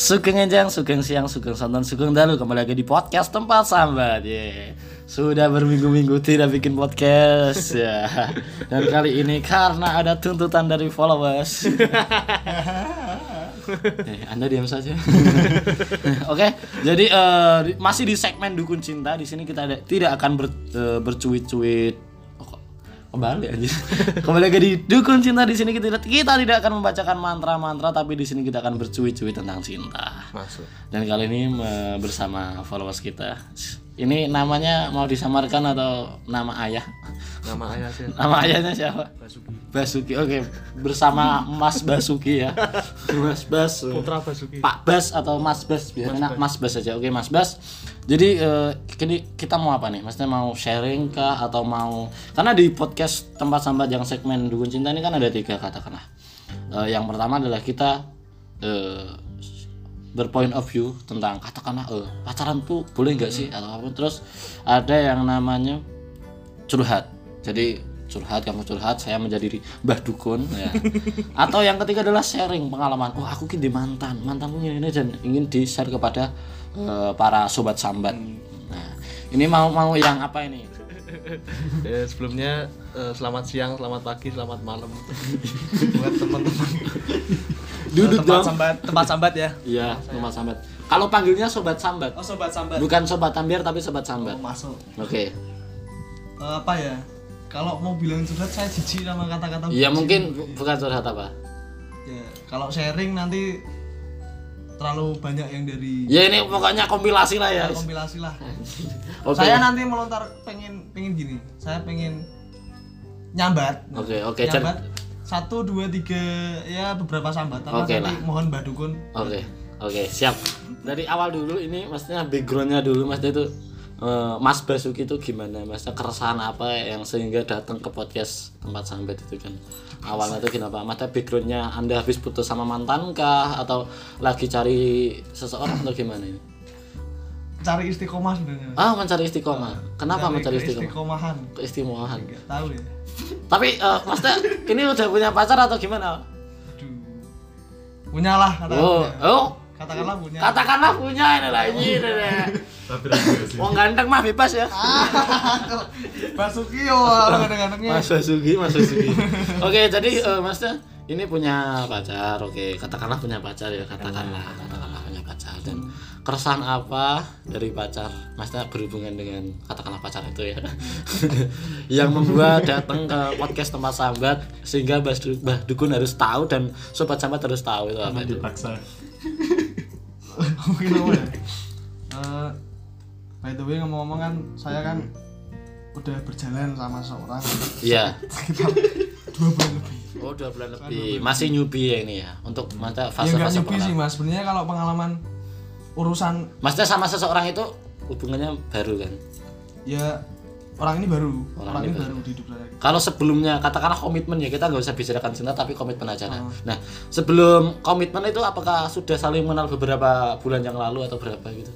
Sugeng Enjang, Sugeng Siang, Sugeng Santan, Sugeng Dalu Kembali lagi di podcast Tempat Sambat yeah. Sudah berminggu-minggu tidak bikin podcast ya. Dan kali ini karena ada tuntutan dari followers eh, Anda diam saja Oke, jadi eh, di- masih di segmen Dukun Cinta Di sini kita ada- tidak akan ber, eh, bercuit-cuit kembali aja. Kembali lagi di dukun cinta. Di sini kita kita tidak akan membacakan mantra-mantra tapi di sini kita akan bercuit-cuit tentang cinta. Masuk. Dan kali ini bersama followers kita ini namanya mau disamarkan atau nama ayah? Nama ayah sih. Nama ayahnya siapa? Basuki. Basuki oke. Bersama Mas Basuki ya. Mas Bas. Putra Basuki. Pak Bas atau Mas Bas? Biasanya Mas Bas. Aja. Oke Mas Bas. Jadi eh, kini kita mau apa nih? Maksudnya mau sharing kah atau mau karena di podcast tempat sambat yang segmen dukun cinta ini kan ada tiga katakanlah. Eh, yang pertama adalah kita eh, berpoint of view tentang katakanlah eh, pacaran tuh boleh nggak sih atau apa terus ada yang namanya curhat. Jadi curhat kamu curhat saya menjadi mbah dukun ya. Atau yang ketiga adalah sharing pengalaman. Oh aku kini mantan. Mantanku ini ini dan ingin di share kepada eh, para sobat sambat. Nah ini mau mau yang apa ini? Ya, sebelumnya eh, selamat siang selamat pagi selamat malam. Buat teman-teman duduk tempat dong sambat tempat sambat ya. Iya sobat sambat. Kalau panggilnya sobat sambat. Oh sobat sambat. Bukan sobat tambiar tapi sobat sambat. Oh, masuk. Oke. Eh, apa ya? Kalau mau bilang curhat saya jijik sama kata-kata Iya mungkin bu- bukan curhat apa? Ya kalau sharing nanti terlalu banyak yang dari ya ini pokoknya kompilasi lah ya. Kompilasi lah. Oke. Saya nanti melontar pengen pengen gini. Saya pengen nyambat. Oke oke Jan. nyambat satu dua tiga ya beberapa sambatan nanti lah. mohon mbak dukun Oke, oke, siap. Dari awal dulu ini maksudnya backgroundnya dulu maksudnya itu eh, Mas Basuki itu gimana? Maksudnya keresahan apa yang sehingga datang ke podcast tempat sambat itu kan? Awalnya itu kenapa? Maksudnya backgroundnya Anda habis putus sama mantan kah? Atau lagi cari seseorang atau gimana ini? cari istiqomah sebenarnya Ah, mencari istiqomah. Kenapa Cari mencari istiqomah? keistiqomahan Keistimewahan. nggak tahu ya Tapi eh, maksudnya ini udah punya pacar atau gimana? aduh punya lah katakanlah Oh, punya. oh, katakanlah punya katakanlah punya ini lah ini. ini. Wong ganteng mah bebas ya. Basuki yo kadang-kadangnya Mas Basuki, Mas Basuki. Oke, jadi eh, Maksudnya ini punya pacar. Oke, katakanlah punya pacar ya, katakanlah, pacar dan keresahan apa dari pacar? Maksudnya berhubungan dengan katakanlah pacar itu ya. yang membuat datang ke podcast tempat sambat sehingga Mbah Du- Mbah Dukun harus tahu dan sobat sambat harus tahu itu apa itu. dipaksa mungkin apa ya Eh, by the way ngomong-ngomong kan saya kan udah berjalan sama seorang Iya. Dua bulan lebih. Oh, dua bulan lebih. Masih newbie ya ini ya? Untuk mata ya nggak fase-fase newbie sih mas. Sebenarnya kalau pengalaman urusan Maksudnya sama seseorang itu hubungannya baru kan? ya orang ini baru. Orang orang, ini ini baru. di hidup saya. Kalau sebelumnya katakanlah komitmen ya kita nggak usah bicarakan cinta tapi komitmen aja lah. Nah sebelum komitmen itu apakah sudah saling mengenal beberapa bulan yang lalu atau berapa gitu?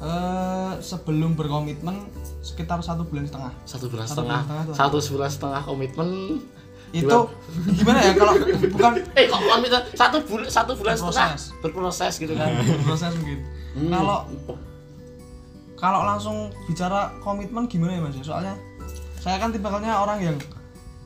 Eh, sebelum berkomitmen sekitar satu bulan setengah. Satu bulan Satu setengah, bulan setengah satu bulan setengah komitmen. Itu gimana ya kalau bukan Eh kok komitmen satu bulan satu bulan setengah Berproses. berproses gitu kan? proses mungkin Hmm. kalau kalau langsung bicara komitmen gimana ya mas ya soalnya saya kan tipikalnya orang yang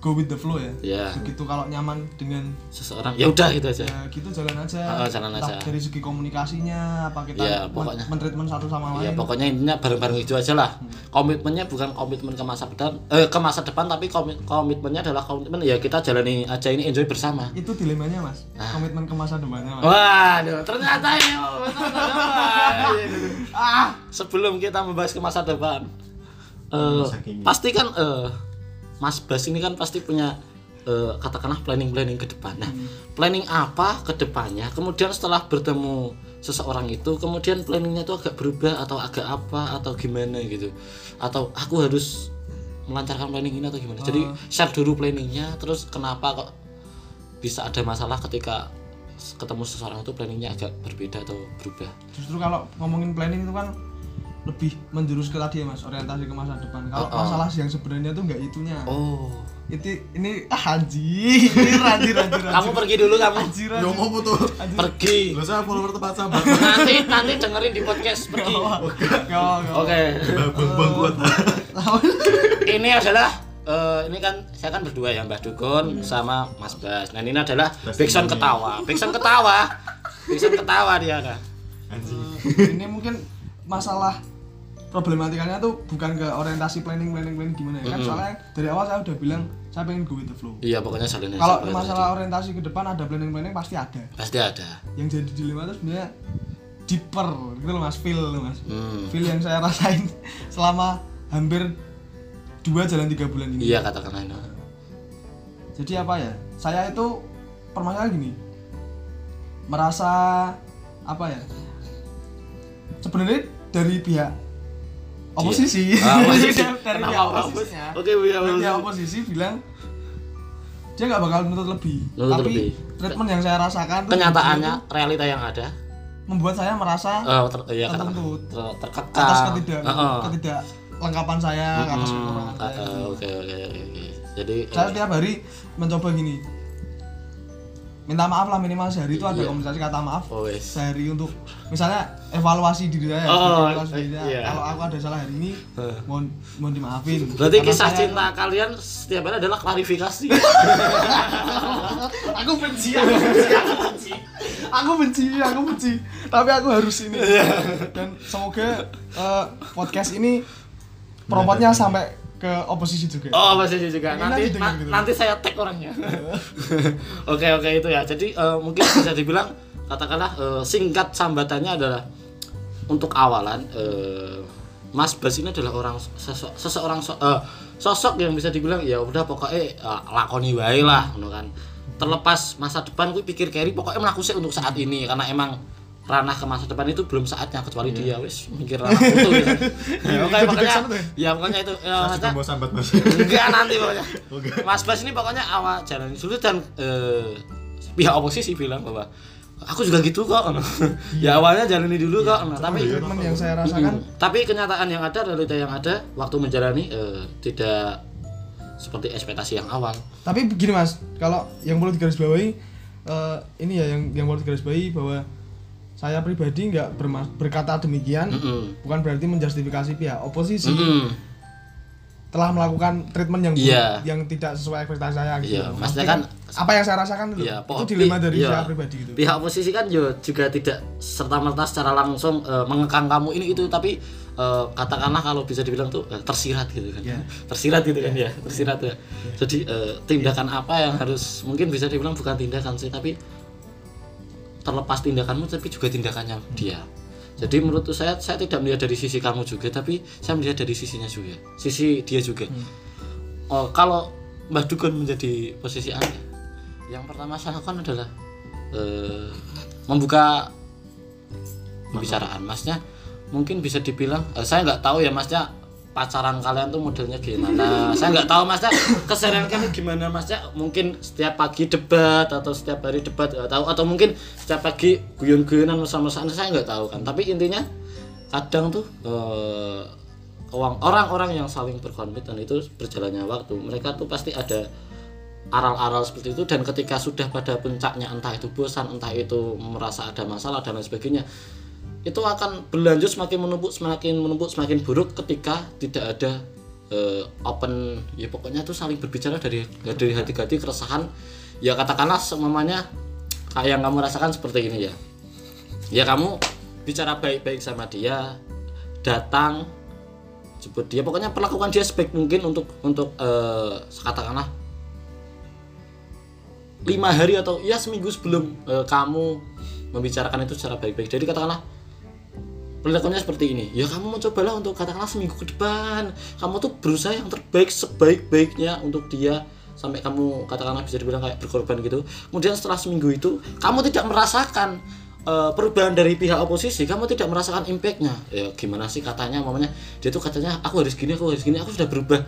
go with the flow ya Ya begitu kalau nyaman dengan seseorang ya udah gitu aja. ya gitu jalan aja Oh, jalan aja. dari segi komunikasinya apa kita Ya, men- pokoknya. mentreatment satu sama Ya lain pokoknya intinya bareng-bareng itu aja lah. Komitmennya bukan komitmen ke masa depan, eh ke masa depan tapi komit komitmennya adalah komitmen ya kita jalani aja ini enjoy bersama. itu dilemanya mas Ah. komitmen ke masa depannya mas Waduh, ternyata ini oh, ah sebelum kita membahas ke masa depan, eh, Masa kini. Mas Bas ini kan pasti punya eh, katakanlah planning-planning ke depan. Nah, planning apa ke depannya? Kemudian setelah bertemu seseorang itu, kemudian planningnya itu agak berubah atau agak apa atau gimana gitu? Atau aku harus melancarkan planning ini atau gimana? Jadi share dulu planningnya, terus kenapa kok bisa ada masalah ketika ketemu seseorang itu planningnya agak berbeda atau berubah? justru kalau ngomongin planning itu kan lebih menjurus ke tadi ya mas orientasi ke masa depan. Kalau Oh, oh. masalah yang sebenarnya tuh nggak itunya. Oh. Itu ini ah ini ranjir ranjir kamu pergi dulu kamu. Anjir Yo mau tuh. pergi. Gak usah follower tempat sahabat. nanti nanti dengerin di podcast pergi. Oke. Bang bang kuat. ini adalah eh, ini kan saya kan berdua ya Mbah Dukun sama Mas Bas. Nah ini adalah backsound ketawa, backsound ketawa, backsound ketawa dia kan. Anjing. ini mungkin masalah problematikanya tuh bukan ke orientasi planning planning planning gimana ya kan. Soalnya dari awal saya udah bilang saya pengen go with the flow. Iya pokoknya saling kalau masalah orientasi ke depan ada planning planning pasti ada. Pasti ada. yang jadi dilema itu sebenarnya deeper gitu loh mas. Feel loh mas. Hmm. feel yang saya rasain selama hampir dua jalan tiga bulan ini. Iya katakanlah itu. jadi apa ya? Saya itu permasalahan gini. Merasa apa ya? Sebenarnya dari pihak oposisi Ah, oposisi. dari Kenapa oposisinya Oke, dari pihak oposisi. oposisi bilang dia nggak bakal menuntut lebih Menuntut tapi lebih. treatment yang saya rasakan Kenyataannya realita yang ada membuat saya merasa eh ter, ya katakan tertuntut ter- terkekang. atas ketidak Heeh. ketidak lengkapan saya atas Hmm, kekurangan saya. eh, Oke oke oke. oke. Jadi saya eh, setiap hari mencoba gini minta maaf lah minimal sehari itu ada Iya. komunikasi kata maaf oh, sehari untuk misalnya evaluasi diri saya Oh, evaluasi diri saya. iya. kalau aku ada salah hari ini mohon mohon dimaafin Berarti Karena kisah saya- cinta kalian setiap hari adalah klarifikasi. aku benci aku benci aku benci aku benci aku benci tapi aku harus ini Iya. dan semoga eh, podcast ini promotnya sampai ke oposisi juga Oh masih juga nanti nanti na- gitu. nanti saya tag orangnya. oke oke itu ya. Jadi eh, mungkin bisa dibilang katakanlah eh, singkat sambatannya adalah untuk awalan eh, Mas Bas ini adalah orang sosok seseorang so- eh, sosok yang bisa dibilang ya udah pokoknya eh, lakoni wae lah kan. Terlepas masa depan gue pikir carry pokoknya melakukan untuk saat ini karena emang ranah ke masa depan itu belum saatnya kecuali dia wis mikir ranah itu gitu. Ya, oke, Jadi makanya backsound tuh ya pokoknya itu ya, maksudnya- mau sambat mas. enggak nanti pokoknya. Oke. Mas Bas ini pokoknya awal jalan dulu dan eh, pihak oposisi bilang bahwa aku juga gitu kok. Ya awalnya jalani dulu kok. Nah, tapi treatment yang saya rasakan tapi kenyataan yang ada realita yang ada waktu menjalani eh, tidak seperti ekspektasi yang awal. Tapi begini mas kalau yang perlu digarisbawahi eh, ini ya yang yang perlu digarisbawahi bahwa saya pribadi nggak berkata demikian Mm-mm. bukan berarti menjustifikasi pihak oposisi Mm-mm. telah melakukan treatment yang Iya. yang tidak sesuai ekspektasi saya gitu. Iya, maksudnya kan apa yang saya rasakan itu, Iya, itu po- dilema pi- dari iya. saya pribadi gitu. pihak oposisi kan juga tidak serta merta secara langsung eh, mengekang kamu ini itu tapi eh, katakanlah kalau bisa dibilang tuh eh, tersirat gitu kan Iya. tersirat gitu kan ya tersirat ya jadi eh, tindakan apa yang harus mungkin bisa dibilang bukan tindakan sih tapi terlepas tindakanmu tapi juga tindakannya dia. Jadi menurut saya saya tidak melihat dari sisi kamu juga tapi saya melihat dari sisinya juga sisi dia juga. Oh, kalau Mbah Dukun menjadi posisi anda yang pertama saya lakukan adalah eh, membuka pembicaraan. Masnya mungkin bisa dibilang eh, saya nggak tahu ya masnya pacaran kalian tuh modelnya gimana? Saya nggak tahu masnya keseharian kalian gimana masnya mungkin setiap pagi debat atau setiap hari debat nggak tahu. Atau mungkin setiap pagi guyon-guyonan mesra-mesraan saya nggak tahu kan. Tapi intinya kadang tuh eh, orang- orang-orang yang saling berkomitmen itu berjalannya waktu mereka tuh pasti ada aral-aral seperti itu. Dan ketika sudah pada puncaknya entah itu bosan entah itu merasa ada masalah dan lain sebagainya itu akan berlanjut semakin menumpuk semakin menumpuk semakin buruk ketika tidak ada eh, open ya pokoknya itu saling berbicara dari dari hati hati keresahan. Ya katakanlah semuanya kayak yang kamu rasakan seperti ini ya. Ya kamu bicara baik-baik sama dia datang jemput dia pokoknya perlakukan dia sebaik mungkin untuk untuk eh, katakanlah lima hari atau ya seminggu sebelum eh, kamu membicarakan itu secara baik-baik. Jadi katakanlah perilakunya seperti ini. Ya kamu mencobalah untuk katakanlah seminggu ke depan. Kamu tuh berusaha yang terbaik sebaik-baiknya untuk dia sampai kamu katakanlah bisa dibilang kayak berkorban gitu. Kemudian setelah seminggu itu kamu tidak merasakan eh, perubahan dari pihak oposisi. Kamu tidak merasakan impactnya. Ya gimana sih katanya mamanya dia tuh katanya aku harus gini aku harus gini aku sudah berubah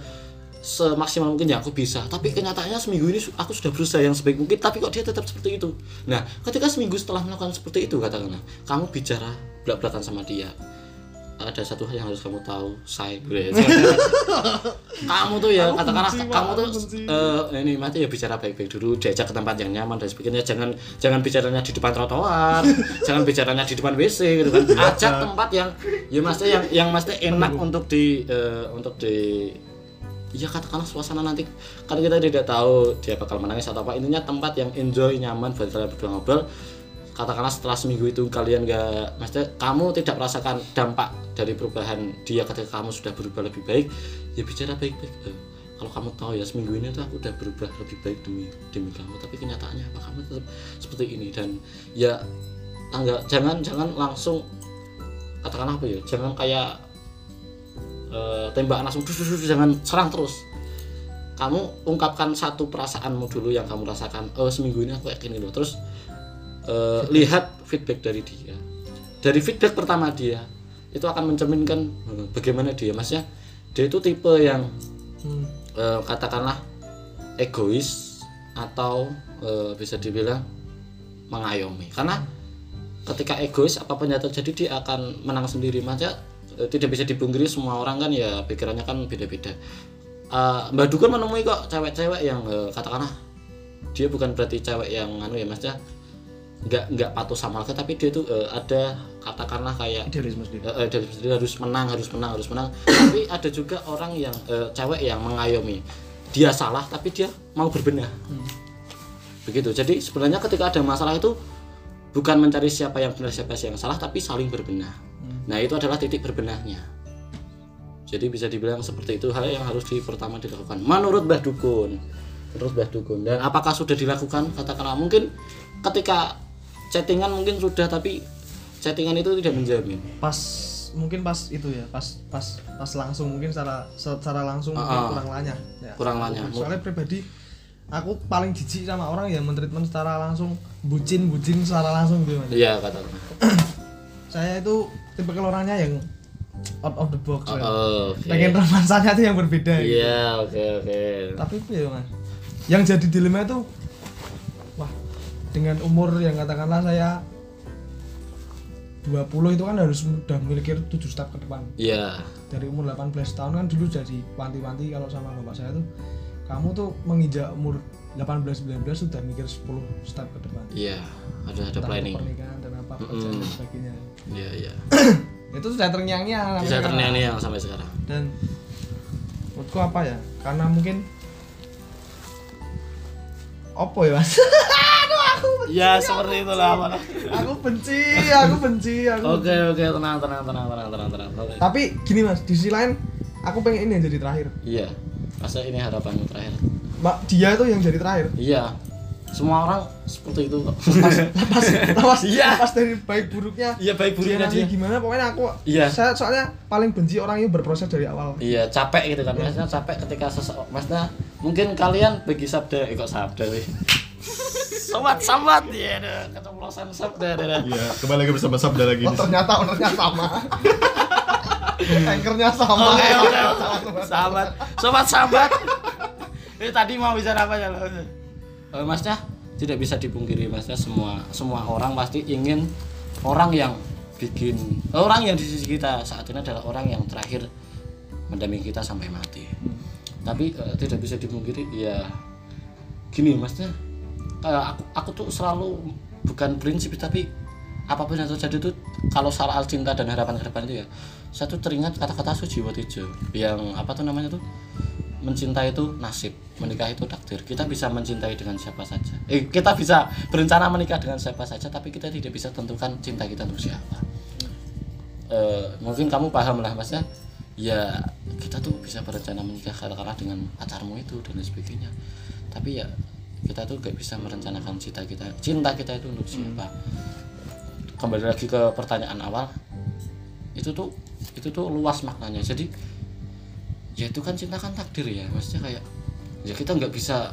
semaksimal mungkin yang aku bisa. Tapi kenyataannya seminggu ini aku sudah berusaha yang sebaik mungkin tapi kok dia tetap seperti itu? Nah ketika seminggu setelah melakukan seperti itu katakanlah kamu bicara belak belakan sama dia ada satu hal yang harus kamu tahu say kamu tuh ya katakanlah kamu tuh eh, ini mati ya bicara baik-baik dulu diajak ke tempat yang nyaman dan sebagainya. Jangan jangan bicaranya di depan trotoar jangan bicaranya di depan WC gitu kan. Ajak tempat yang ya maksudnya yang yang maksudnya enak untuk di eh, untuk di ya katakanlah suasana nanti kan kita tidak tahu dia bakal menangis atau apa intinya tempat yang enjoy nyaman buat kalian berdua ngobrol katakanlah setelah seminggu itu kalian gak maksudnya kamu tidak merasakan dampak dari perubahan dia ketika kamu sudah berubah lebih baik ya bicara baik-baik. Eh, kalau kamu tahu ya seminggu ini tuh aku udah berubah lebih baik demi demi kamu tapi kenyataannya apa kamu tetap seperti ini. Dan ya tangga jangan jangan langsung katakanlah apa ya jangan kayak eh, tembakan langsung dus, dus, dus, jangan serang terus. Kamu ungkapkan satu perasaanmu dulu yang kamu rasakan oh seminggu ini aku kayak gini loh terus eh, lihat feedback dari dia. Dari feedback pertama dia itu akan mencerminkan bagaimana dia? Maksudnya dia itu tipe yang eh, katakanlah egois atau eh, bisa dibilang mengayomi. Karena ketika egois apa pun yang terjadi dia akan menang sendiri. Maksudnya eh, tidak bisa dipungkiri semua orang kan ya pikirannya kan beda-beda. Eh, Mbak Dukun menemui kok cewek-cewek yang eh, katakanlah dia bukan berarti cewek yang anu ya maksudnya nggak nggak patuh sama laki tapi dia tuh eh, ada katakanlah kayak idealisme sendiri. Eh, eh, sendiri harus menang harus menang harus menang. Tapi ada juga orang yang eh, cewek yang mengayomi. Dia salah tapi dia mau berbenah. Begitu. Jadi sebenarnya ketika ada masalah itu bukan mencari siapa yang benar siapa yang salah tapi saling berbenah nah itu adalah titik berbenahnya. Jadi bisa dibilang seperti itu hal yang harus di pertama dilakukan. Menurut Mbah Dukun. Menurut Mbah Dukun dan apakah sudah dilakukan? Katakanlah mungkin ketika chattingan mungkin sudah tapi chattingan itu tidak menjamin. Pas mungkin pas itu ya pas pas pas langsung mungkin secara secara langsung mungkin Ah, ah. kurang lanyah. Ya. kurang lanyah. soalnya pribadi aku paling jijik sama orang yang mentreatment secara langsung bucin bucin secara langsung gitu iya katakanlah saya itu tipe orangnya yang out of the box ya. Oh, oke. pengen romansanya tuh yang berbeda gitu. Iya, oke oke. tapi itu ya mas yang jadi dilema itu wah dengan umur yang katakanlah saya 20 itu kan harus sudah memiliki 7 step ke depan Iya. dari umur 18 tahun kan dulu jadi wanti-wanti kalau sama bapak saya tuh kamu tuh menginjak umur 18-19 sudah mikir 10 step ke depan Iya, ada ada Tentang planning. pernikahan dan apa pekerjaan dan sebagainya Iya, iya. itu sudah terngiang-ngiang terniang yang sampai sekarang. dan menurutku apa ya karena mungkin apa ya mas Ya, seperti itulah apa. aku benci aku benci aku Oke, oke, tenang, tenang, tenang, tenang, tenang, tenang. Oke. tapi gini mas di sisi lain aku pengen ini yang jadi terakhir Iya. Masa ini harapanmu terakhir? mbak dia itu yang jadi terakhir Iya. Semua orang seperti itu kok. lepas lepas Iya. lepas dari baik buruknya Iya, baik buruknya nanti dia. gimana pokoknya aku Iya. saya soalnya paling benci orang yang berproses dari awal Iya, capek gitu kan. Maksudnya capek ketika seseorang maksudnya mungkin kalian bagi sabda, eh kok sabda sih? Sobat, sobat ya, ada keceplosan sabda, ada. Iya, kembali lagi bersama Sabda lagi. oh ternyata ownernya sama anchornya sama Oke, oke, oke. Sahabat, sobat sahabat. Ini tadi mau bicara apa ya lo? Eh, Masnya tidak bisa dipungkiri Masnya semua semua orang pasti ingin orang yang bikin orang yang di sisi kita saat ini adalah orang yang terakhir mendampingi kita sampai mati. Tapi eh, tidak bisa dipungkiri ya gini Masnya kayak aku aku tuh selalu bukan prinsip tapi apa pun yang terjadi tuh kalau soal cinta dan harapan ke depan itu ya saya tuh teringat kata-kata Sujiwo Tejo yang apa tuh namanya tuh mencintai itu nasib. Menikah itu takdir. Kita bisa mencintai dengan siapa saja. Eh kita bisa berencana menikah dengan siapa saja tapi kita tidak bisa tentukan cinta kita untuk siapa. Eh, mungkin kamu paham lah masnya ya. Kita tuh bisa berencana menikah katakanlah dengan pacarmu itu dan sebagainya. Tapi ya kita tuh gak bisa merencanakan cinta kita. Cinta kita itu untuk siapa? Kembali lagi ke pertanyaan awal. Itu tuh itu tuh luas maknanya. Jadi ya itu kan cinta kan takdir ya maksudnya kayak ya kita nggak bisa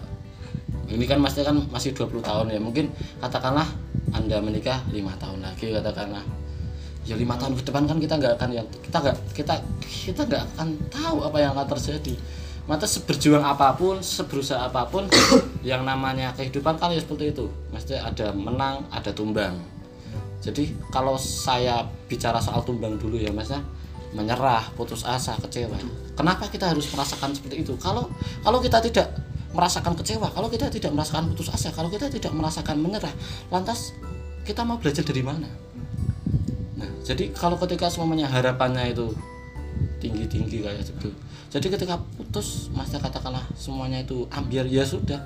ini kan maksudnya kan masih 20 tahun ya mungkin katakanlah anda menikah lima tahun lagi katakanlah. Ya lima tahun ke depan kan kita nggak akan yang kita nggak kita kita nggak akan tahu apa yang akan terjadi. Maka seberjuang apa pun seberusaha apa pun yang namanya kehidupan kan ya seperti itu. Maksudnya ada menang ada tumbang. Jadi kalau saya bicara soal tumbang dulu ya mas ya menyerah putus asa kecewa. Kenapa kita harus merasakan seperti itu? Kalau kalau kita tidak merasakan kecewa kalau kita tidak merasakan putus asa kalau kita tidak merasakan menyerah lantas kita mau belajar dari mana? Nah jadi kalau ketika semuanya harapannya itu tinggi tinggi kayak gitu jadi ketika putus mas katakanlah semuanya itu ambiar ya sudah.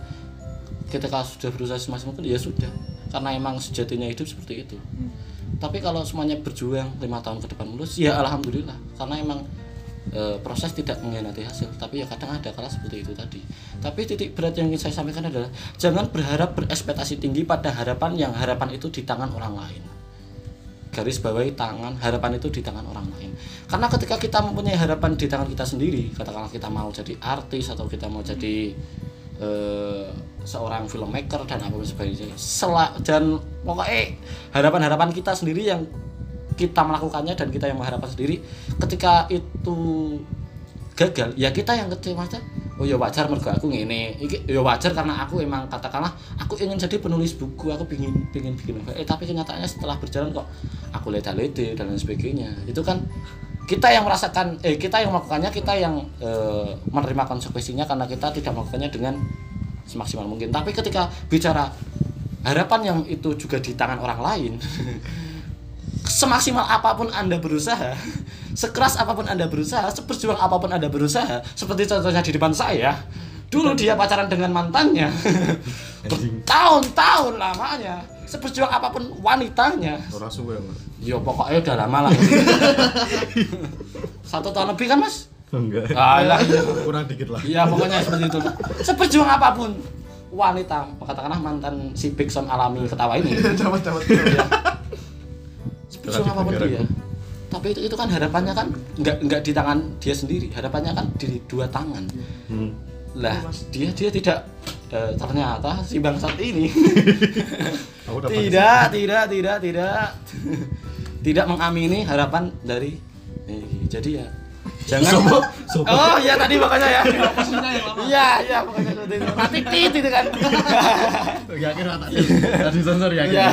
Ketika sudah berusaha semaksimal mungkin ya sudah. Karena emang sejatinya hidup seperti itu tapi kalau semuanya berjuang lima tahun ke depan mulus ya alhamdulillah. Karena emang e, proses tidak mengkhianati hasil. Tapi ya kadang ada kalah seperti itu tadi. Tapi titik berat yang ingin saya sampaikan adalah jangan berharap berekspektasi tinggi pada harapan yang harapan itu di tangan orang lain. Garis bawahi tangan harapan itu di tangan orang lain. Karena ketika kita mempunyai harapan di tangan kita sendiri katakanlah kita mau jadi artis atau kita mau jadi eh, seorang filmmaker dan apa sebagainya. Sela, dan pokoknya harapan-harapan kita sendiri yang kita melakukannya dan kita yang mengharapkan sendiri ketika itu gagal ya kita yang kecewa aja. Oh ya wajar mergo aku ngene. Iki ya wajar karena aku emang katakanlah aku ingin jadi penulis buku aku pingin pingin bikin eh tapi kenyataannya setelah berjalan kok aku leda-lede dan lain sebagainya. Itu kan kita yang merasakan eh kita yang melakukannya kita yang eh, menerima konsekuensinya karena kita tidak melakukannya dengan semaksimal mungkin. Tapi ketika bicara harapan yang itu juga di tangan orang lain semaksimal apa pun anda berusaha sekeras apa pun anda berusaha seberjuang apa pun anda berusaha seperti contohnya di depan saya dulu dia pacaran dengan mantannya. Bertahun-tahun lamanya seberjuang apa pun wanitanya. Ora suwe, ya pokoknya udah lama lah. Satu tahun lebih kan mas Enggak. Alah, iya. Kurang dikit lah. Iya pokoknya seperti itu. Seperjuang apa pun wanita, katakanlah mantan si Bigson alami ketawa ini. Dapat dapat. ya. Seperjuang Jangan apa pun dia. Tapi itu, itu kan harapannya kan nggak nggak di tangan dia sendiri, harapannya kan di dua tangan. Hmm. Lah dia dia tidak eh, ternyata si bangsat ini Aku dapat tidak tidak tidak tidak tidak mengamini harapan dari eh, jadi ya jangan Sopo? Sopo? Oh iya tadi makanya ya. Lama. Iya iya makanya seperti itu. Nanti tit itu kan. Ya kira tak tadi sensor ya. Iya.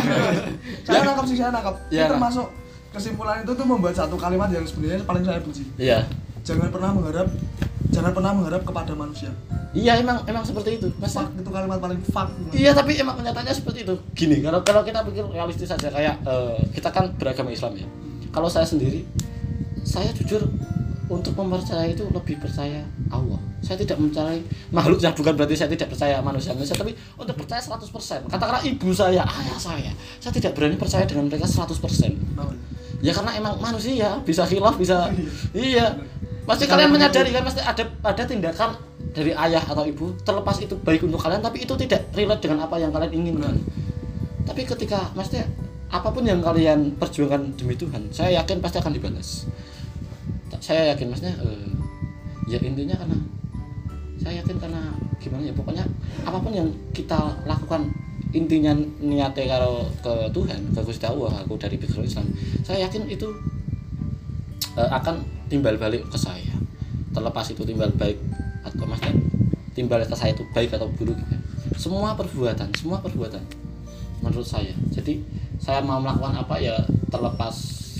Saya nangkap sih saya nangkap. Iya, Ini termasuk kesimpulan itu tuh membuat satu kalimat yang sebenarnya paling saya benci. Iya. Jangan pernah mengharap jangan pernah mengharap kepada manusia. Iya emang emang seperti itu. Mas. Fuck itu kalimat paling fuck. Iya tapi emang kenyataannya seperti itu. Gini kalau kalau kita pikir realistis saja kayak eh, kita kan beragama Islam ya. Kalau saya sendiri saya jujur untuk mempercayai itu lebih percaya Allah. Saya tidak mempercayai makhluk yang bukan berarti saya tidak percaya manusia manusia tapi untuk percaya 100%. Katakanlah ibu saya, ayah saya, saya tidak berani percaya dengan mereka 100%. Kenapa? Ya karena emang manusia bisa khilaf bisa iya. Pasti kalian menyadari kan pasti ada ada tindakan dari ayah atau ibu terlepas itu baik untuk kalian tapi itu tidak relate dengan apa yang kalian inginkan. Tapi ketika maksudnya apa pun yang kalian perjuangkan demi Tuhan, saya yakin pasti akan dibalas. Saya yakin maksudnya eh, ya intinya karena saya yakin karena gimana ya pokoknya apa pun yang kita lakukan intinya niatnya kalau ke Tuhan ke Gusti Allah aku dari background Islam saya yakin itu eh, akan timbal balik ke saya terlepas itu timbal baik atau maksudnya timbal ke saya itu baik atau buruk ya. semua perbuatan semua perbuatan menurut saya jadi saya mau melakukan apa ya terlepas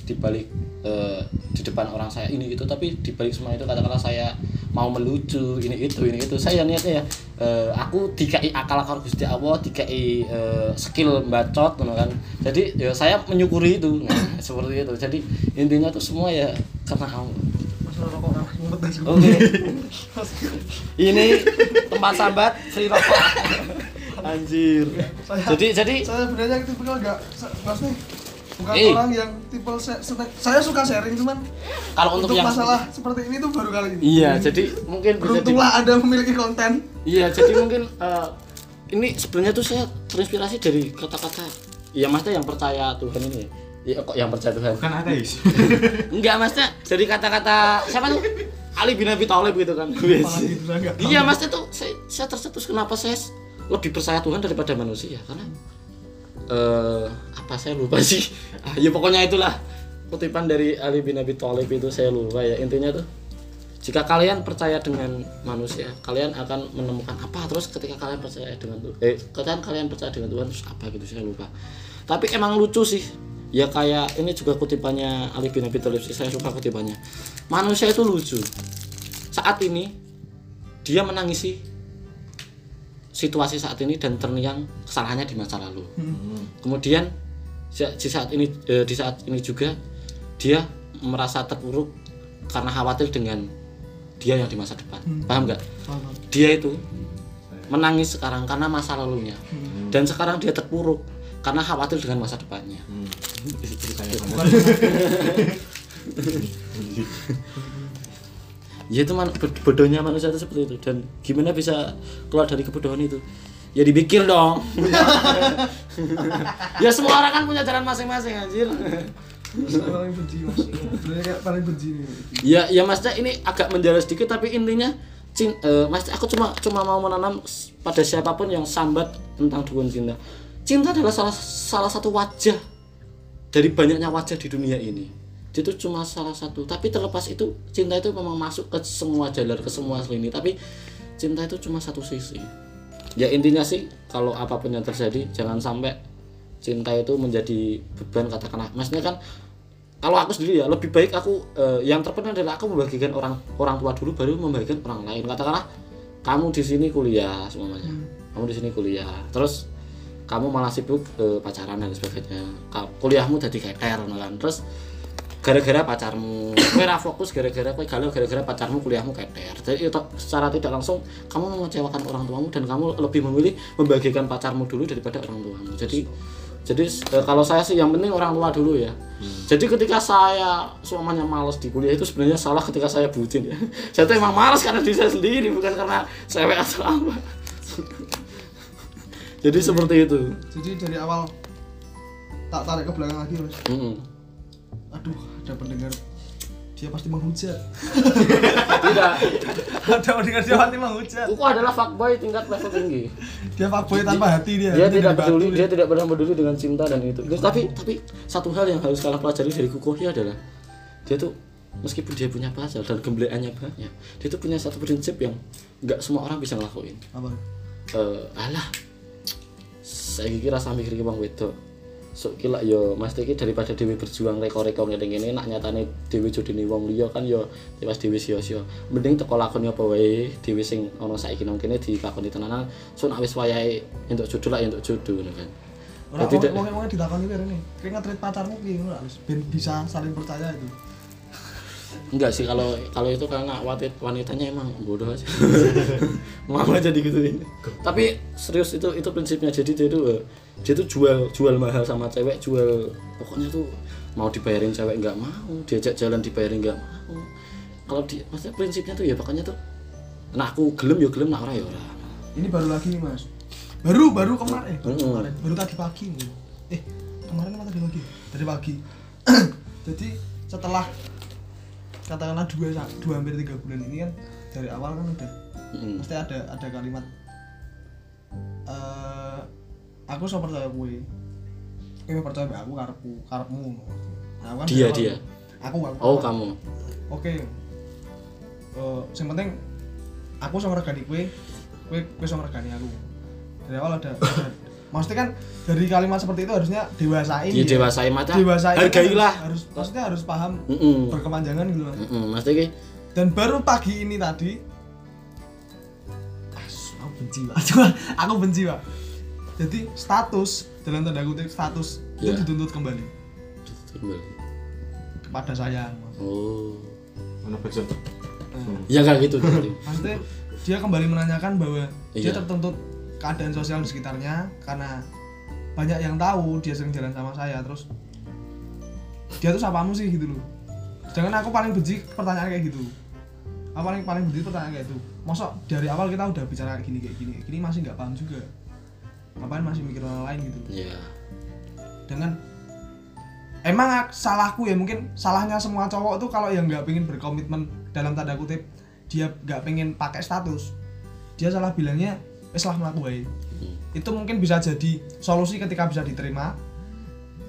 dibalik eh, di depan orang saya ini itu tapi dibalik semua itu katakanlah saya mau melucu ini itu ini itu. Saya niatnya ya eh, aku dikai akal akal gusti allah dikai eh, skill bacot gitu kan. Jadi ya saya menyukuri itu nah, seperti itu. Jadi intinya tuh semua ya karena allah. Sih. oke. Ini tempat sambat free rokok. Anjir. Saya- jadi jadi saya sebenarnya tipe enggak maksudnya bukan Eh. orang yang tipe saya suka sharing cuman kalau untuk, untuk, yang masalah seperti ini tuh baru kali ini. iya jadi mungkin bisa di- Beruntunglah Anda memiliki konten. Iya, jadi mungkin eh, ini sebenarnya tuh saya terinspirasi dari kata-kata ya maksudnya yang percaya Tuhan ini. ya. Iya kok yang percaya Tuhan. Kan ateis. Enggak, maksudnya dari kata-kata siapa tuh? Ali bin Abi Thalib gitu kan. Iya, maksudnya tuh saya, saya tercetus kenapa saya lebih percaya Tuhan daripada manusia karena eh apa saya lupa sih. Ah, ya pokoknya itulah kutipan dari Ali bin Abi Thalib itu saya lupa ya intinya tuh jika kalian percaya dengan manusia, kalian akan menemukan apa terus ketika kalian percaya dengan Tuhan. Eh, kalian kalian percaya dengan Tuhan terus apa gitu saya lupa. Tapi emang lucu sih. ya kayak ini juga kutipannya Ali bin Abi Thalib saya suka kutipannya manusia itu lucu saat ini dia menangisi situasi saat ini dan terngiang kesalahannya di masa lalu. Kemudian sa- di saat ini eh, di saat ini juga dia merasa terpuruk karena khawatir dengan dia yang di masa depan. Paham nggak? Paham. dia itu menangis sekarang karena masa lalunya. Dan sekarang dia terpuruk karena khawatir dengan masa depannya ya itu man, bod- bodohnya manusia itu seperti itu. Dan gimana bisa keluar dari kebodohan itu? Ya dipikir dong. Ya semua orang kan punya jalan masing-masing anjir. Paling benci mas sebenarnya kayak paling benci nih ya ya maksudnya ini agak menjala sedikit tapi intinya cin, eh, maksudnya aku cuma cuma mau menanam pada siapa pun yang sambat tentang dukun cinta. Cinta adalah salah salah satu wajah dari banyaknya wajah di dunia ini itu cuma salah satu. Tapi terlepas itu cinta itu memang masuk ke semua jalur ke semua lini. Tapi cinta itu cuma satu sisi. Ya intinya sih kalau apa pun yang terjadi jangan sampai cinta itu menjadi beban katakanlah. Maksudnya kan kalau aku sendiri ya lebih baik aku eh, yang terpenting adalah aku membagikan orang orang tua dulu baru membagikan orang lain. Katakanlah kamu di sini kuliah semuanya. Kamu di sini kuliah. Terus kamu malah sibuk eh, pacaran dan sebagainya. Kuliahmu jadi keter ngono kan. Terus gara-gara pacarmu. Kowe ra fokus gara-gara kowe galau gara-gara pacarmu kuliahmu keter jadi itu secara tidak langsung kamu mengecewakan orang tuamu dan kamu lebih memilih membagikan pacarmu dulu daripada orang tuamu. Jadi jadi eh, kalau saya sih yang penting orang tua dulu ya. Jadi ketika saya semuanya malas di kuliah itu sebenarnya salah ketika saya bucin ya. Saya tuh emang malas karena diri saya sendiri bukan karena cewek atau apa. Jadi seperti itu. jadi dari awal tak tarik ke belakang lagi mas. Mm-mm. aduh ada pendengar dia pasti menghujat. Tidak. Ada pendengar dia pasti menghujat. Kuku adalah fuckboy tingkat level tinggi. Dia fuckboy tanpa hati dia dia tidak peduli dia. dia. tidak pernah peduli dengan cinta dan itu. Terus, tapi tapi satu hal yang harus kalian pelajari dari Kukohya adalah dia tuh meskipun dia punya pacar dan gembleannya banyak dia tuh punya satu prinsip yang nggak semua orang bisa ngelakuin. Apa? Eh alah saya kira sampai kiri bang wedok so kila yo mas iki daripada dewi berjuang reko-reko ngene ngene nak nyatane dewi jodine wong liya kan yo tewas dewi sia-sia mending teko lakoni apa wae dewi sing ana saiki nang kene dilakoni tenanan so nak wis wayahe entuk jodoh lah entuk jodoh ngono kan Ora Jadi wong tidak- wong wong ditakoni kene nih. Nge-treat pacarmu piye ngono. Ben bisa saling percaya itu. Enggak sih kalau kalau itu karena wanit wanitanya emang bodoh aja. Mau aja digituin. Tapi serius itu itu prinsipnya. Jadi dia tuh eh, dia tuh jual jual mahal sama cewek jual pokoknya tuh mau dibayarin cewek nggak mau diajak jalan dibayarin nggak mau. Kalau di maksudnya prinsipnya tuh ya pokoknya tuh nah aku gelem ya gelem nak ora ya ora. Ini baru lagi nih Mas. Baru baru kemarin, baru kemarin, baru tadi pagi nih. Eh, kemarin apa tadi pagi? Tadi pagi. Jadi setelah katakanlah dua dua hampir tiga bulan ini kan dari awal kan udah Mm-mm. pasti ada ada kalimat eh aku so percaya kue kue percaya aku karepku karepmu. Nah, aku kan Dia, dia. aku aku oh kamu. Oke. Eh, yang penting aku sama regani kue kue kue sama regani aku. Dari awal ada, ada maksudnya kan dari kalimat seperti itu harusnya dewasain dia ya. dewasai macam dewasain kan hargailah harus, harus maksudnya harus paham Mm-mm. berkepanjangan gitu mas Mm-mm. maksudnya dan baru pagi ini tadi As, aku benci pak Cuma aku benci pak jadi status dalam tanda kutip status Ya. itu dituntut kembali kembali kepada saya Mas. oh Mana backsound? Nah, ya kayak gitu tadi maksudnya dia kembali menanyakan bahwa dia Iya. tertuntut keadaan sosial di sekitarnya karena banyak yang tahu dia sering jalan sama saya terus dia tuh siapamu sih gitu loh. Jangan aku paling benci pertanyaan kayak gitu. Aku paling paling benci pertanyaan kayak itu masa dari awal kita udah bicara kayak gini kayak gini kayak gini masih nggak paham juga. Ngapain masih mikir orang lain gitu. Ya dengan emang salahku ya mungkin salahnya semua cowok tuh kalau yang nggak pengen berkomitmen dalam tanda kutip dia nggak pengen pakai status. Dia salah bilangnya "Wes lah melaku wae." Hmm. itu mungkin bisa jadi solusi ketika bisa diterima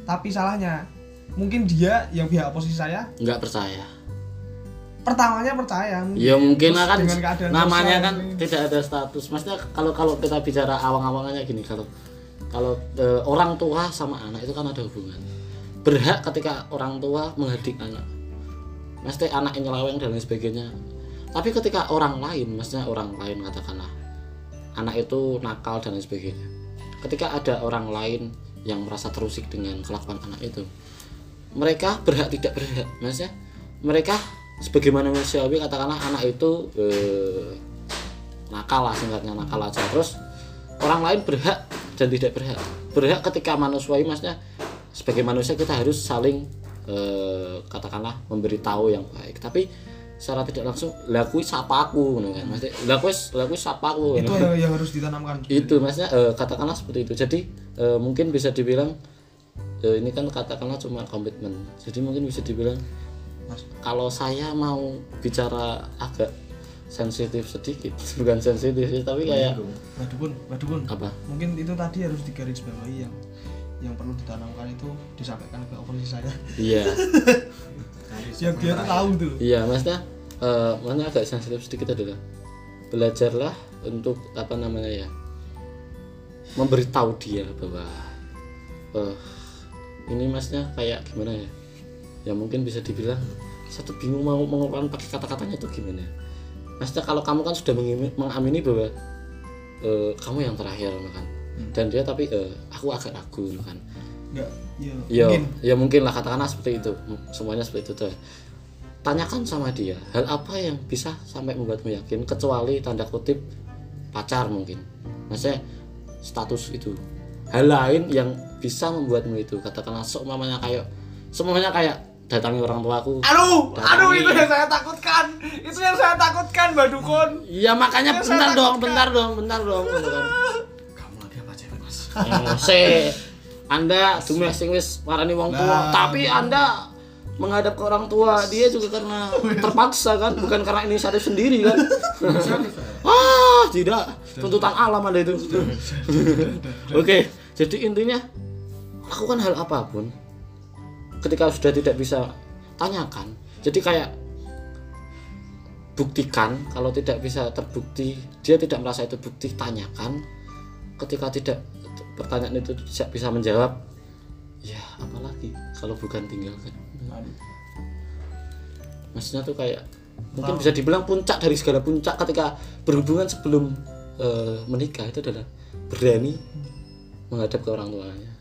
tapi salahnya mungkin dia yang pihak posisi saya nggak percaya pertamanya percaya mungkin. Ya mungkin Terus kan namanya kan ini. tidak ada status. Maksudnya kalau kalau kita bicara awang-awangannya gini kalau kalau eh, orang tua sama anak itu kan ada hubungan. berhak ketika orang tua menghadik anak mesti anak yang nyeleweng dan lain sebagainya tapi ketika orang lain maksudnya orang lain katakanlah anak itu nakal dan lain sebagainya. Ketika ada orang lain yang merasa terusik dengan kelakuan anak itu mereka berhak tidak berhak. Maksudnya mereka sebagaimana manusiawi katakanlah anak itu eh, nakal lah singkatnya nakal aja. Terus orang lain berhak dan tidak berhak. Berhak ketika manusiawi maksudnya sebagai manusia kita harus saling eh, katakanlah memberitahu yang baik. Tapi secara tidak langsung lakui sapa aku ngono kan maksudnya lakui lakui sapa aku itu ngono. yang, yang harus ditanamkan itu maksudnya eh, katakanlah seperti itu jadi eh, mungkin bisa dibilang eh, ini kan katakanlah cuma komitmen jadi mungkin bisa dibilang Mas. kalau saya mau bicara agak sensitif sedikit bukan sensitif sih tapi kayak Mbak Dukun, Mbak Dukun. apa Mungkin itu tadi harus digarisbawahi yang yang perlu ditanamkan itu disampaikan ke oposisi saya. iya. Yang dia tuh tahu tuh. iya maksudnya eh maksudnya agak sensitif sedikit adalah belajarlah untuk apa namanya ya memberitahu dia bahwa eh ini masnya kayak gimana ya? Ya mungkin bisa dibilang satu bingung mau mengeluarkan pakai kata-katanya itu gimana maksudnya kalau kamu kan sudah mengamini bahwa eh, kamu yang terakhir kan dan dia tapi eh, aku agak ragu kan Enggak, ya ya mungkin. ya mungkin lah katakanlah seperti itu semuanya seperti itu tuh tanyakan sama dia hal apa yang bisa sampai membuatmu yakin kecuali tanda kutip pacar mungkin maksudnya status itu hal lain yang bisa membuatmu itu katakanlah seumpamanya kayak semuanya kayak datangi orang tuaku Aduh, Datangi. aduh itu yang saya takutkan. Itu yang saya takutkan, Mbak Dukun. iya makanya Yang saya bentar dong bentar dong bentar dong se anda domestik wis warani wong tua. Nah. tapi anda menghadap ke orang tua dia juga karena terpaksa kan bukan karena inisiatif sendiri kan. Ah tidak. Tuntutan alam ada itu. Oke jadi intinya lakukan hal apa pun ketika sudah tidak bisa tanyakan. Jadi kayak buktikan kalau tidak bisa terbukti dia tidak merasa itu bukti tanyakan. Ketika tidak pertanyaan itu tidak bisa menjawab. Ya apalagi kalau bukan tinggalkan maksudnya tuh kayak mungkin bisa dibilang puncak dari segala puncak ketika berhubungan sebelum eh, menikah itu adalah berani menghadap ke orang tuanya.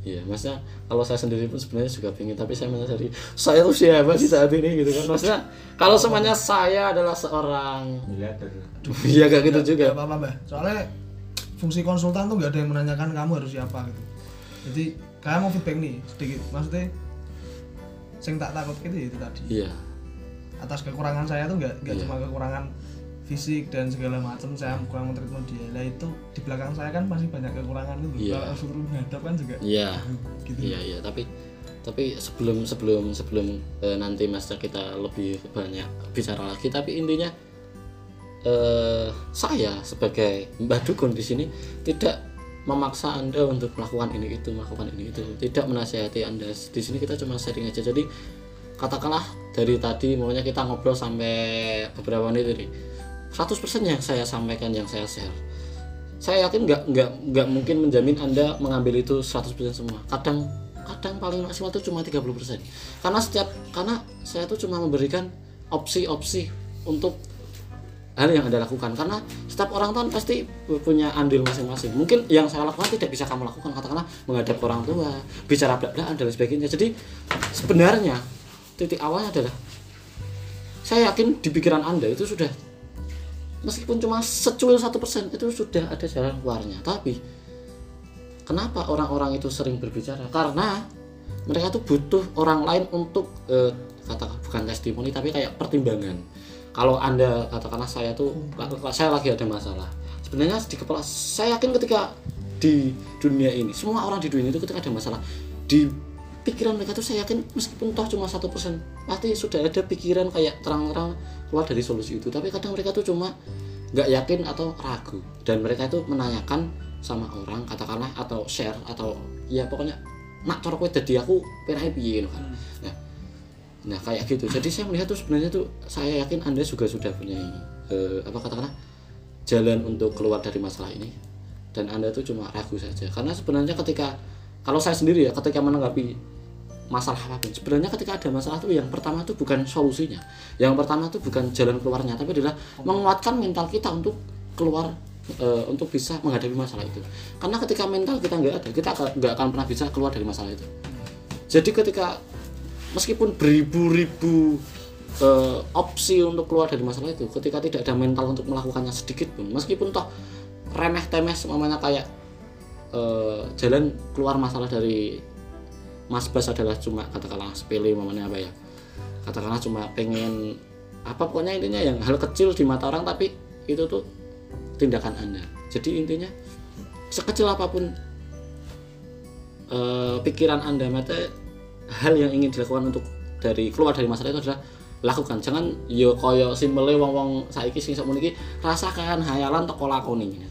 Iya, maksudnya kalau saya sendiri pun sebenarnya juga pengen, tapi saya menyadari saya tuh siapa sih saat ini gitu kan. Maksudnya kalau semuanya saya adalah seorang, iya gak gitu juga. Gak apa-apa. Soalnya fungsi konsultan tuh nggak ada yang menanyakan kamu harus siapa gitu. Jadi kayak mau feedback nih sedikit. Maksudnya sing tak takut gitu ya itu tadi. Iya, Atas kekurangan saya tuh nggak nggak Iya. cuma kekurangan fisik dan segala macam saya kurang mentreatment dia. Lah itu di belakang saya kan masih banyak kekurangan gitu. Iya. Kalau suruh ngadap kan juga iya, gitu. iya, iya. Tapi tapi sebelum sebelum sebelum eh, nanti masa kita lebih banyak bicara lagi, tapi intinya eh, saya sebagai Mbah Dukun di sini tidak memaksa anda untuk melakukan ini itu melakukan ini itu. Tidak menasihati anda. Di sini kita cuma sharing aja. Jadi katakanlah dari tadi maunya kita ngobrol sampai beberapa menit ini. 100% yang saya sampaikan yang saya share. Saya yakin nggak nggak nggak mungkin menjamin anda mengambil itu 100% semua. Kadang kadang paling maksimal itu cuma 30% karena setiap karena saya tuh cuma memberikan opsi-opsi untuk hal yang anda lakukan. Karena setiap orang kan pasti punya andil masing-masing. Mungkin yang saya lakukan tidak bisa kamu lakukan katakanlah menghadap orang tua bicara belak-belakan dan sebagainya. Jadi sebenarnya titik awalnya adalah saya yakin di pikiran anda itu sudah meskipun cuma secuil satu persen itu sudah ada jalan keluarnya. Tapi kenapa orang-orang itu sering berbicara? Karena mereka tuh butuh orang lain untuk eh, katakan bukan testimoni tapi kayak pertimbangan kalau anda katakanlah saya tuh saya lagi ada masalah. Sebenarnya di kepala saya yakin ketika di dunia ini semua orang di dunia itu ketika ada masalah di pikiran mereka tuh saya yakin meskipun toh cuma satu persen pasti sudah ada pikiran kayak terang-terang keluar dari solusi itu. Tapi kadang mereka tuh cuma nggak yakin atau ragu. Dan mereka itu menanyakan sama orang katakanlah atau share atau ya pokoknya nak cara kowe dadi aku penae piye? ngono kan. Nah nah kayak gitu. Jadi saya melihat tuh sebenarnya tuh saya yakin anda juga sudah punya eh, apa katakanlah jalan untuk keluar dari masalah ini. Dan anda tuh cuma ragu saja. Karena sebenarnya ketika kalau saya sendiri ya ketika menanggapi masalah apa pun sebenarnya ketika ada masalah tuh yang pertama tuh bukan solusinya. Yang pertama tuh bukan jalan keluarnya tapi adalah menguatkan mental kita untuk keluar eh, untuk bisa menghadapi masalah itu. Karena ketika mental kita nggak ada kita nggak akan pernah bisa keluar dari masalah itu. Jadi ketika meskipun beribu-ribu eh, opsi untuk keluar dari masalah itu ketika tidak ada mental untuk melakukannya sedikit pun meskipun toh remeh temeh semuanya kayak eh, jalan keluar masalah dari Mas Bas adalah cuma katakanlah sepele momennya apa ya katakanlah cuma pengen apa pokoknya intinya yang hal kecil di mata orang tapi itu tuh tindakan anda. Jadi intinya sekecil apa pun eh, pikiran anda mata hal yang ingin dilakukan untuk dari keluar dari masalah itu adalah lakukan. Jangan yo koyo simpele wong wong saiki sing sakmono iki rasakan hayalan teko lakoni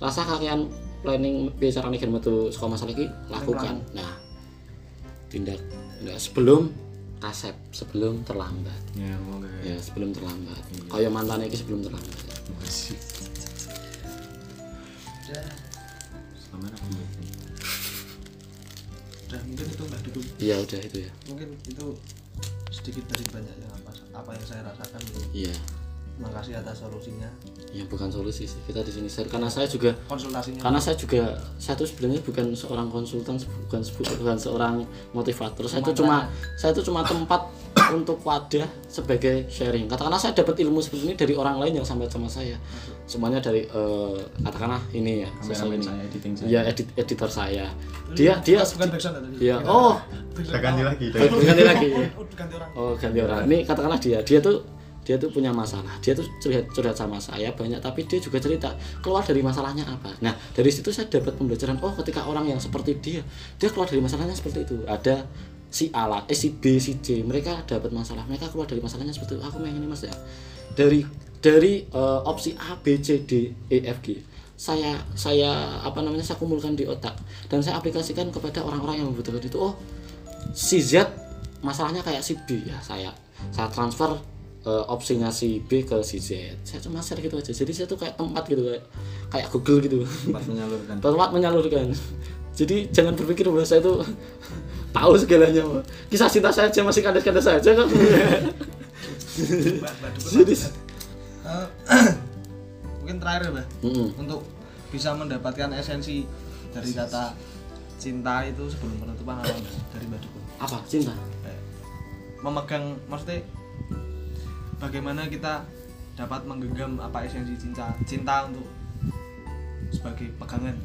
rasa kalian planning biasa nih metu sekolah masalah iki? Lakukan. Nah tindak tindak sebelum kasep sebelum terlambat. Ya, semoga ya sebelum terlambat. Kaya mantan iki sebelum terlambat. Masih. Aku. Udah mungkin itu mbak dulu. Iya udah itu ya. Mungkin itu sedikit dari banyak yang apa apa yang saya rasakan gitu. iya. Terima kasih atas solusinya. Ya bukan solusi sih. Kita di sini share. Karena saya juga konsultasinya. karena saya juga saya tuh sebenarnya bukan seorang konsultan bukan bukan seorang motivator. Saya itu cuma saya itu cuma tempat untuk wadah sebagai sharing. Katakanlah saya dapat ilmu seperti ini dari orang lain yang sampai sama saya semuanya dari eh, katakanlah ini ya sosial Kameramen ini saya, editing saya. ya edit editor saya. Dia dia bukan backsound ya tadi ya oh! Kita ganti lagi. ganti lagi. Oh ganti orang. Oh ganti orang. Ini katakanlah dia dia tuh dia tuh punya masalah. Dia tuh curhat curhat sama saya banyak tapi dia juga cerita keluar dari masalahnya apa? Nah dari situ saya dapat pembelajaran oh ketika orang yang seperti dia dia keluar dari masalahnya seperti itu. Ada si A lah, eh si B si C. Mereka dapat masalah. Mereka keluar dari masalahnya seperti itu. Aku pengen ini mas ya. Dari dari eh, opsi A B C D E F G. Saya saya apa namanya saya kumpulkan di otak. Dan saya aplikasikan kepada orang-orang yang membutuhkan itu. Oh si Z masalahnya kayak si B. Ya saya saya transfer eh, opsinya si B ke si Z. Saya cuma share gitu aja. Jadi saya tuh kayak tempat gitu kayak kayak Google gitu. Tempat menyalurkan. tempat menyalurkan. Jadi jangan berpikir bahwa saya tuh tahu segalanya Pak. kisah cinta saya aja masih kandas-kandas saja kan jadi mungkin terakhir ya untuk bisa mendapatkan esensi dari kata cinta itu sebelum penutupan apa dari mbak Dukun apa? Cinta? Eh, memegang maksudnya bagaimana kita dapat menggenggam apa esensi cinta cinta untuk sebagai pegangan?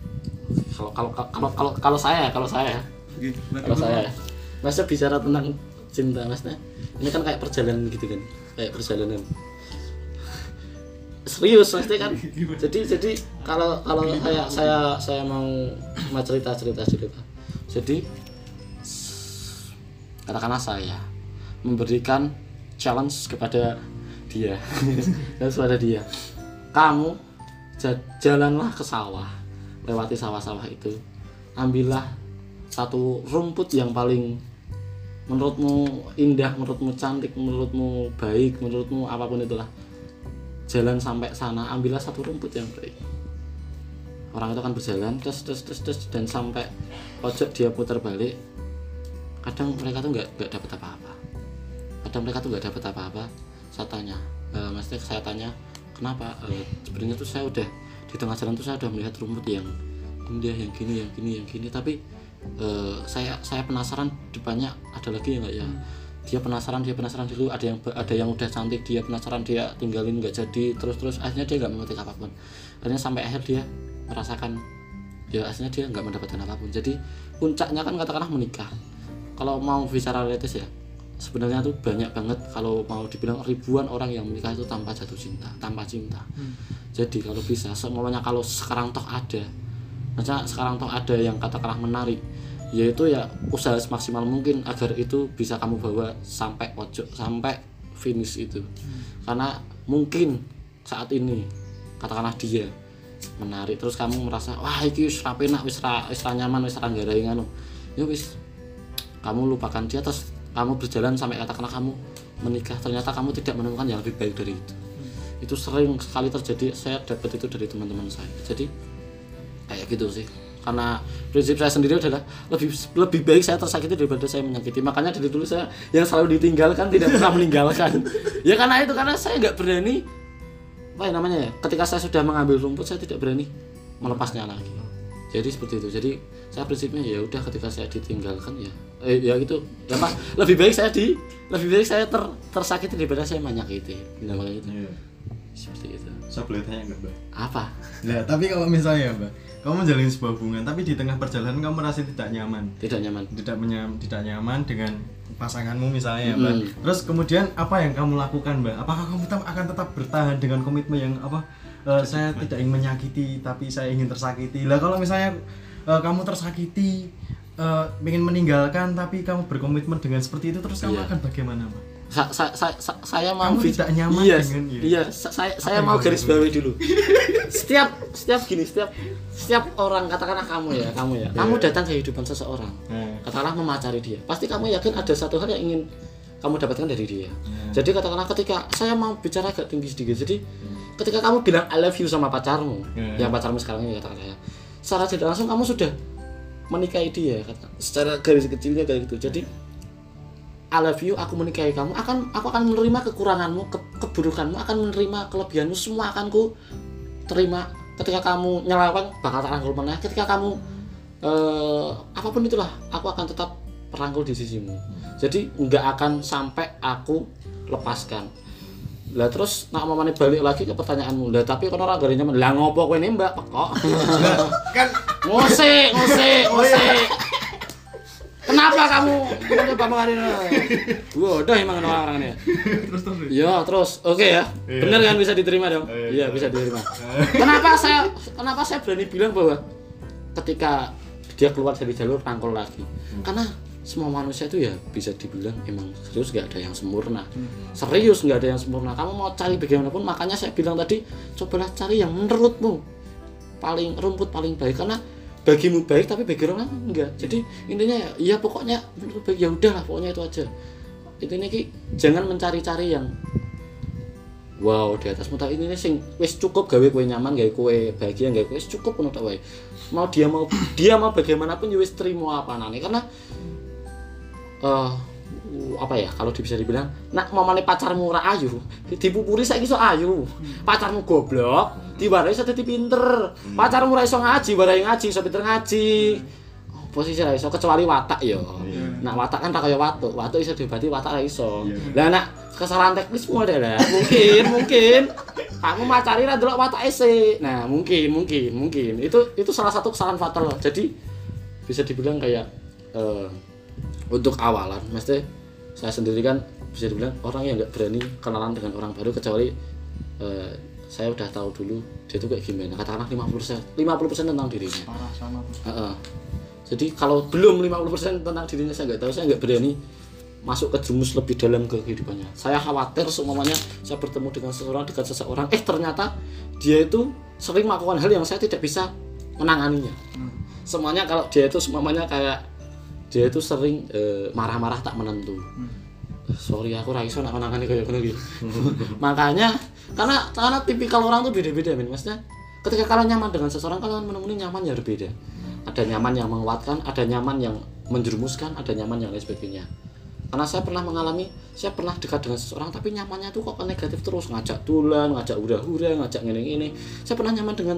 Kalau kalau kalau kalau kalau saya kalau saya kalau saya masa bicara tentang cinta maksudnya ini kan kayak perjalanan gitu kan kayak perjalanan. Serius maksudnya kan? Jadi jadi kalau kalau saya saya saya mau mau cerita cerita cerita. Jadi katakanlah saya memberikan challenge kepada dia. Dan kepada dia. Kamu ja- jalanlah ke sawah lewati sawah-sawah itu. Ambillah satu rumput yang paling menurutmu indah, menurutmu cantik, menurutmu baik, menurutmu apa pun itulah. Jalan sampai sana ambillah satu rumput yang baik. Orang itu akan berjalan terus terus terus terus dan sampai pojok dia putar balik kadang mereka tuh nggak nggak dapat apa-apa. Kadang mereka tuh nggak dapat apa-apa. Saya tanya e, maksudnya saya tanya kenapa? E, sebenarnya tuh saya udah di tengah jalan tuh saya udah melihat rumput yang indah yang gini yang gini yang gini. Tapi eh, saya saya penasaran depannya ada lagi ya nggak ya? Dia penasaran dia penasaran dulu. Ada yang ada yang udah cantik dia penasaran dia tinggalin nggak jadi terus terus. Akhirnya dia nggak mengerti apa pun. Akhirnya sampai akhir dia merasakan ya akhirnya dia nggak mendapatkan apa pun. Jadi puncaknya kan katakanlah menikah. Kalau mau bicara realitis ya sebenarnya tuh banyak banget kalau mau dibilang ribuan orang yang menikah itu tanpa jatuh cinta tanpa cinta. Jadi kalau bisa semuanya kalau sekarang toh ada Maksudnya sekarang toh ada yang katakanlah menarik yaitu ya usaha semaksimal mungkin agar itu bisa kamu bawa sampai pojok sampai finish itu. Karena mungkin saat ini katakanlah dia menarik terus kamu merasa wah iki wis ra penak wis ra wis ra nyaman wis ra ngono. Ya wis kamu lupakan dia terus kamu berjalan sampai katakanlah kamu menikah ternyata kamu tidak menemukan yang lebih baik dari itu. Itu sering sekali terjadi saya dapat itu dari teman-teman saya. Jadi kayak gitu sih. Karena prinsip saya sendiri adalah lebih lebih baik saya tersakiti daripada saya menyakiti. Makanya dari dulu saya yang selalu ditinggalkan tidak pernah meninggalkan. Ya karena itu karena saya nggak berani apa ya namanya ya ketika saya sudah mengambil rumput saya tidak berani melepasnya lagi. Jadi seperti itu. Jadi saya prinsipnya ya udah ketika saya ditinggalkan ya eh, ya gitu ya pak lebih baik saya di lebih baik saya ter, tersakiti daripada saya menyakiti. Kayak gitu. Iya. seperti itu. Saya boleh tanya nggak, Mbak? apa? Nah, tapi kalau misalnya, Mbak, kamu menjalin sebuah hubungan, tapi di tengah perjalanan kamu merasa tidak nyaman, tidak nyaman tidak menyam, tidak nyaman dengan pasanganmu misalnya, ya, Mbak. Terus kemudian apa yang kamu lakukan, Mbak? Apakah kamu tetap akan tetap bertahan dengan komitmen yang apa? eh, saya tidak ingin menyakiti, tapi saya ingin tersakiti. Lah kalau misalnya eh, kamu tersakiti, eh, ingin meninggalkan, tapi kamu berkomitmen dengan seperti itu, terus kamu Iya. akan bagaimana, Mbak? Sa, sa, sa, sa- saya mau Kamu tidak nyaman iya, dengan- iya. iya sa- saya saya mau garis bawahi dulu. Setiap setiap gini setiap setiap orang katakanlah kamu ya kamu ya. Kamu datang ke kehidupan seseorang. Nah, katakanlah memacari dia. Pasti kamu yakin ada satu hal yang ingin kamu dapatkan dari dia. Ya. jadi katakanlah ketika saya mau bicara agak tinggi sedikit jadi ketika kamu bilang I love you sama pacarmu Ya. yang pacarmu sekarang ini katakanlah ya secara tidak langsung kamu sudah menikahi dia kata secara garis kecilnya kayak gitu. Jadi I love you, aku menikahi kamu, akan aku akan menerima kekuranganmu, ke- keburukanmu, akan menerima kelebihanmu, semua akan ku terima. Ketika kamu nyeleweng, bakal tak rangkul meneh. Ketika kamu eh, apa pun itulah, aku akan tetap merangkul di sisimu. Jadi nggak akan sampai aku lepaskan. Lah terus nak mamane balik lagi ke pertanyaanmu. Lah tapi orang gari nyaman. Lah ngopo kowe ini Mbak pekok? kan Ngusik, ngusik, ngusik. Kenapa kamu mencoba mengadil? Waduh emang orang orangnya. terus terus Ya terus, oke ya, bener kan bisa diterima dong? Iya, Iya bisa diterima. Kenapa saya, kenapa saya berani bilang bahwa ketika dia keluar dari jalur rangkul lagi? Karena semua manusia itu ya bisa dibilang emang serius nggak ada yang sempurna. Serius nggak ada yang sempurna. Kamu mau cari bagaimanapun, makanya saya bilang tadi, cobalah cari yang menurutmu paling rumput paling baik karena bagimu baik tapi bagi orang enggak. Jadi intinya ya, ya pokoknya baik ya udahlah pokoknya itu aja. Intinya ki jangan mencari-cari yang wow di atasmu tapi ini sing wis cukup gawe kue nyaman gawe kue bahagia gawe kue cukup menurut wae. Mau dia mau dia mau bagaimanapun ya wis terima apa nane karena eh apa ya kalau bisa dibilang nak mamane pacarmu ora ayu dipupuri saiki iso ayu. Pacarmu goblok diwarai dadi pinter. Pacarmu ora iso ngaji warai ngaji iso pinter ngaji. Posisi ra iso kecuali watak ya. Nak watak kan ra kaya watuk watuk iso diobati watak ra iso. Lah nak kesalahan teknismu adalah mungkin mungkin. Kamu macari ra delok watak sik nah mungkin mungkin mungkin. Itu itu salah satu kesalahan fatal jadi bisa dibilang kayak eh, untuk awalan mesti saya sendiri kan bisa dibilang orang yang nggak berani kenalan dengan orang baru kecuali eh, saya udah tahu dulu dia itu kayak gimana. Katakanlah 50% 50% tentang dirinya. Parah sama tuh. Heeh. jadi kalau belum 50% tentang dirinya saya nggak tahu saya nggak berani masuk ke jemus lebih dalam ke kehidupannya. Saya khawatir semuanya saya bertemu dengan seseorang dekat seseorang eh ternyata dia itu sering melakukan hal yang saya tidak bisa menanganinya. Semuanya kalau dia itu semuanya kayak dia itu sering eh, marah-marah tak menentu. Sorry aku raiso nak menangani kayak gini makanya karena karena tipikal orang tuh beda-beda men. Maksudnya ketika kalian nyaman dengan seseorang kalian menemui nyaman yang berbeda. Ada nyaman yang menguatkan ada nyaman yang menjerumuskan ada nyaman yang lain sebagainya. Karena saya pernah mengalami saya pernah dekat dengan seseorang tapi nyamannya tuh kok negatif terus. Ngajak tulan ngajak hura-hura ngajak ngene-ngene. Saya pernah nyaman dengan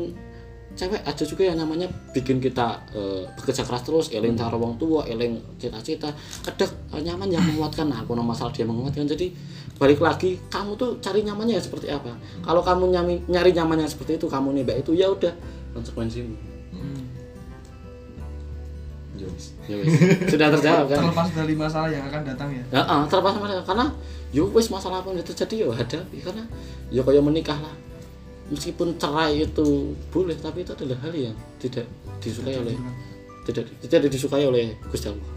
cewek ada juga yang namanya bikin kita eh, bekerja keras terus eling cara wong tua eling cita-cita. Kadang eh, nyaman yang menguatkan. Nah aku no masalah dia menguatkan. Jadi balik lagi kamu tuh cari nyamannya seperti apa. Kalau kamu nyami, nyari nyamannya seperti itu kamu nih mbak itu ya udah. Konsekuensimu. Ya wis. sudah terjawab kan? Terlepas dari masalah yang akan datang ya? Ya ah, terlepas sama karena yo wis masalah apa yang terjadi yo hadapi. Karena yo kayak menikah lah meskipun cerai itu boleh tapi itu adalah hal yang tidak disukai oleh tidak tidak disukai oleh Gusti Allah.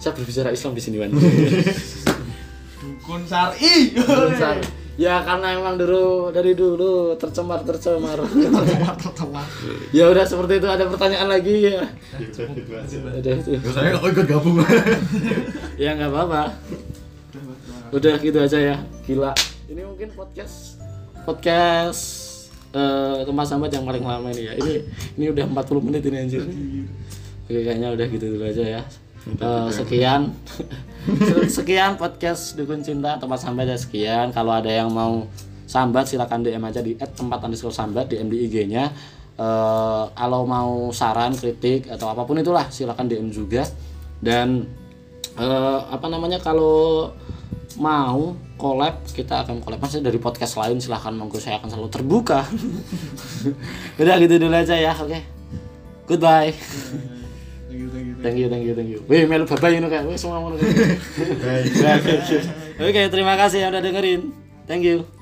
Saya berbicara Islam di sini Wan. Dukun syari. Besar. ya karena emang dulu dari dulu tercemar tercemar. Tercemar tercemar. Ya udah seperti itu. Ada pertanyaan lagi? Ya. Udah itu. Saya nggak ikut gabung. Ya nggak apa-apa. Udah gitu aja ya. Gila. Ini mungkin podcast podcast eh, tempat sambat yang paling lama ini ya. Ini ini udah 40 menit ini anjir. Oke, kayaknya udah gitu dulu aja ya. Eh, sekian sekian podcast dukun cinta tempat sambat ya sekian kalau ada yang mau sambat silakan DM aja di tempat underscore sambat di MD IG-nya Eh, kalau mau saran kritik atau apa pun itulah silakan DM juga dan eh, apa namanya kalau mau collab kita akan collab. Maksudnya dari podcast lain silahkan monggo saya akan selalu terbuka. Udah gitu dulu aja ya oke? Goodbye. Thank you thank you thank you wih melu babai ini kayak semua kayak. oke terima kasih yang udah dengerin. Thank you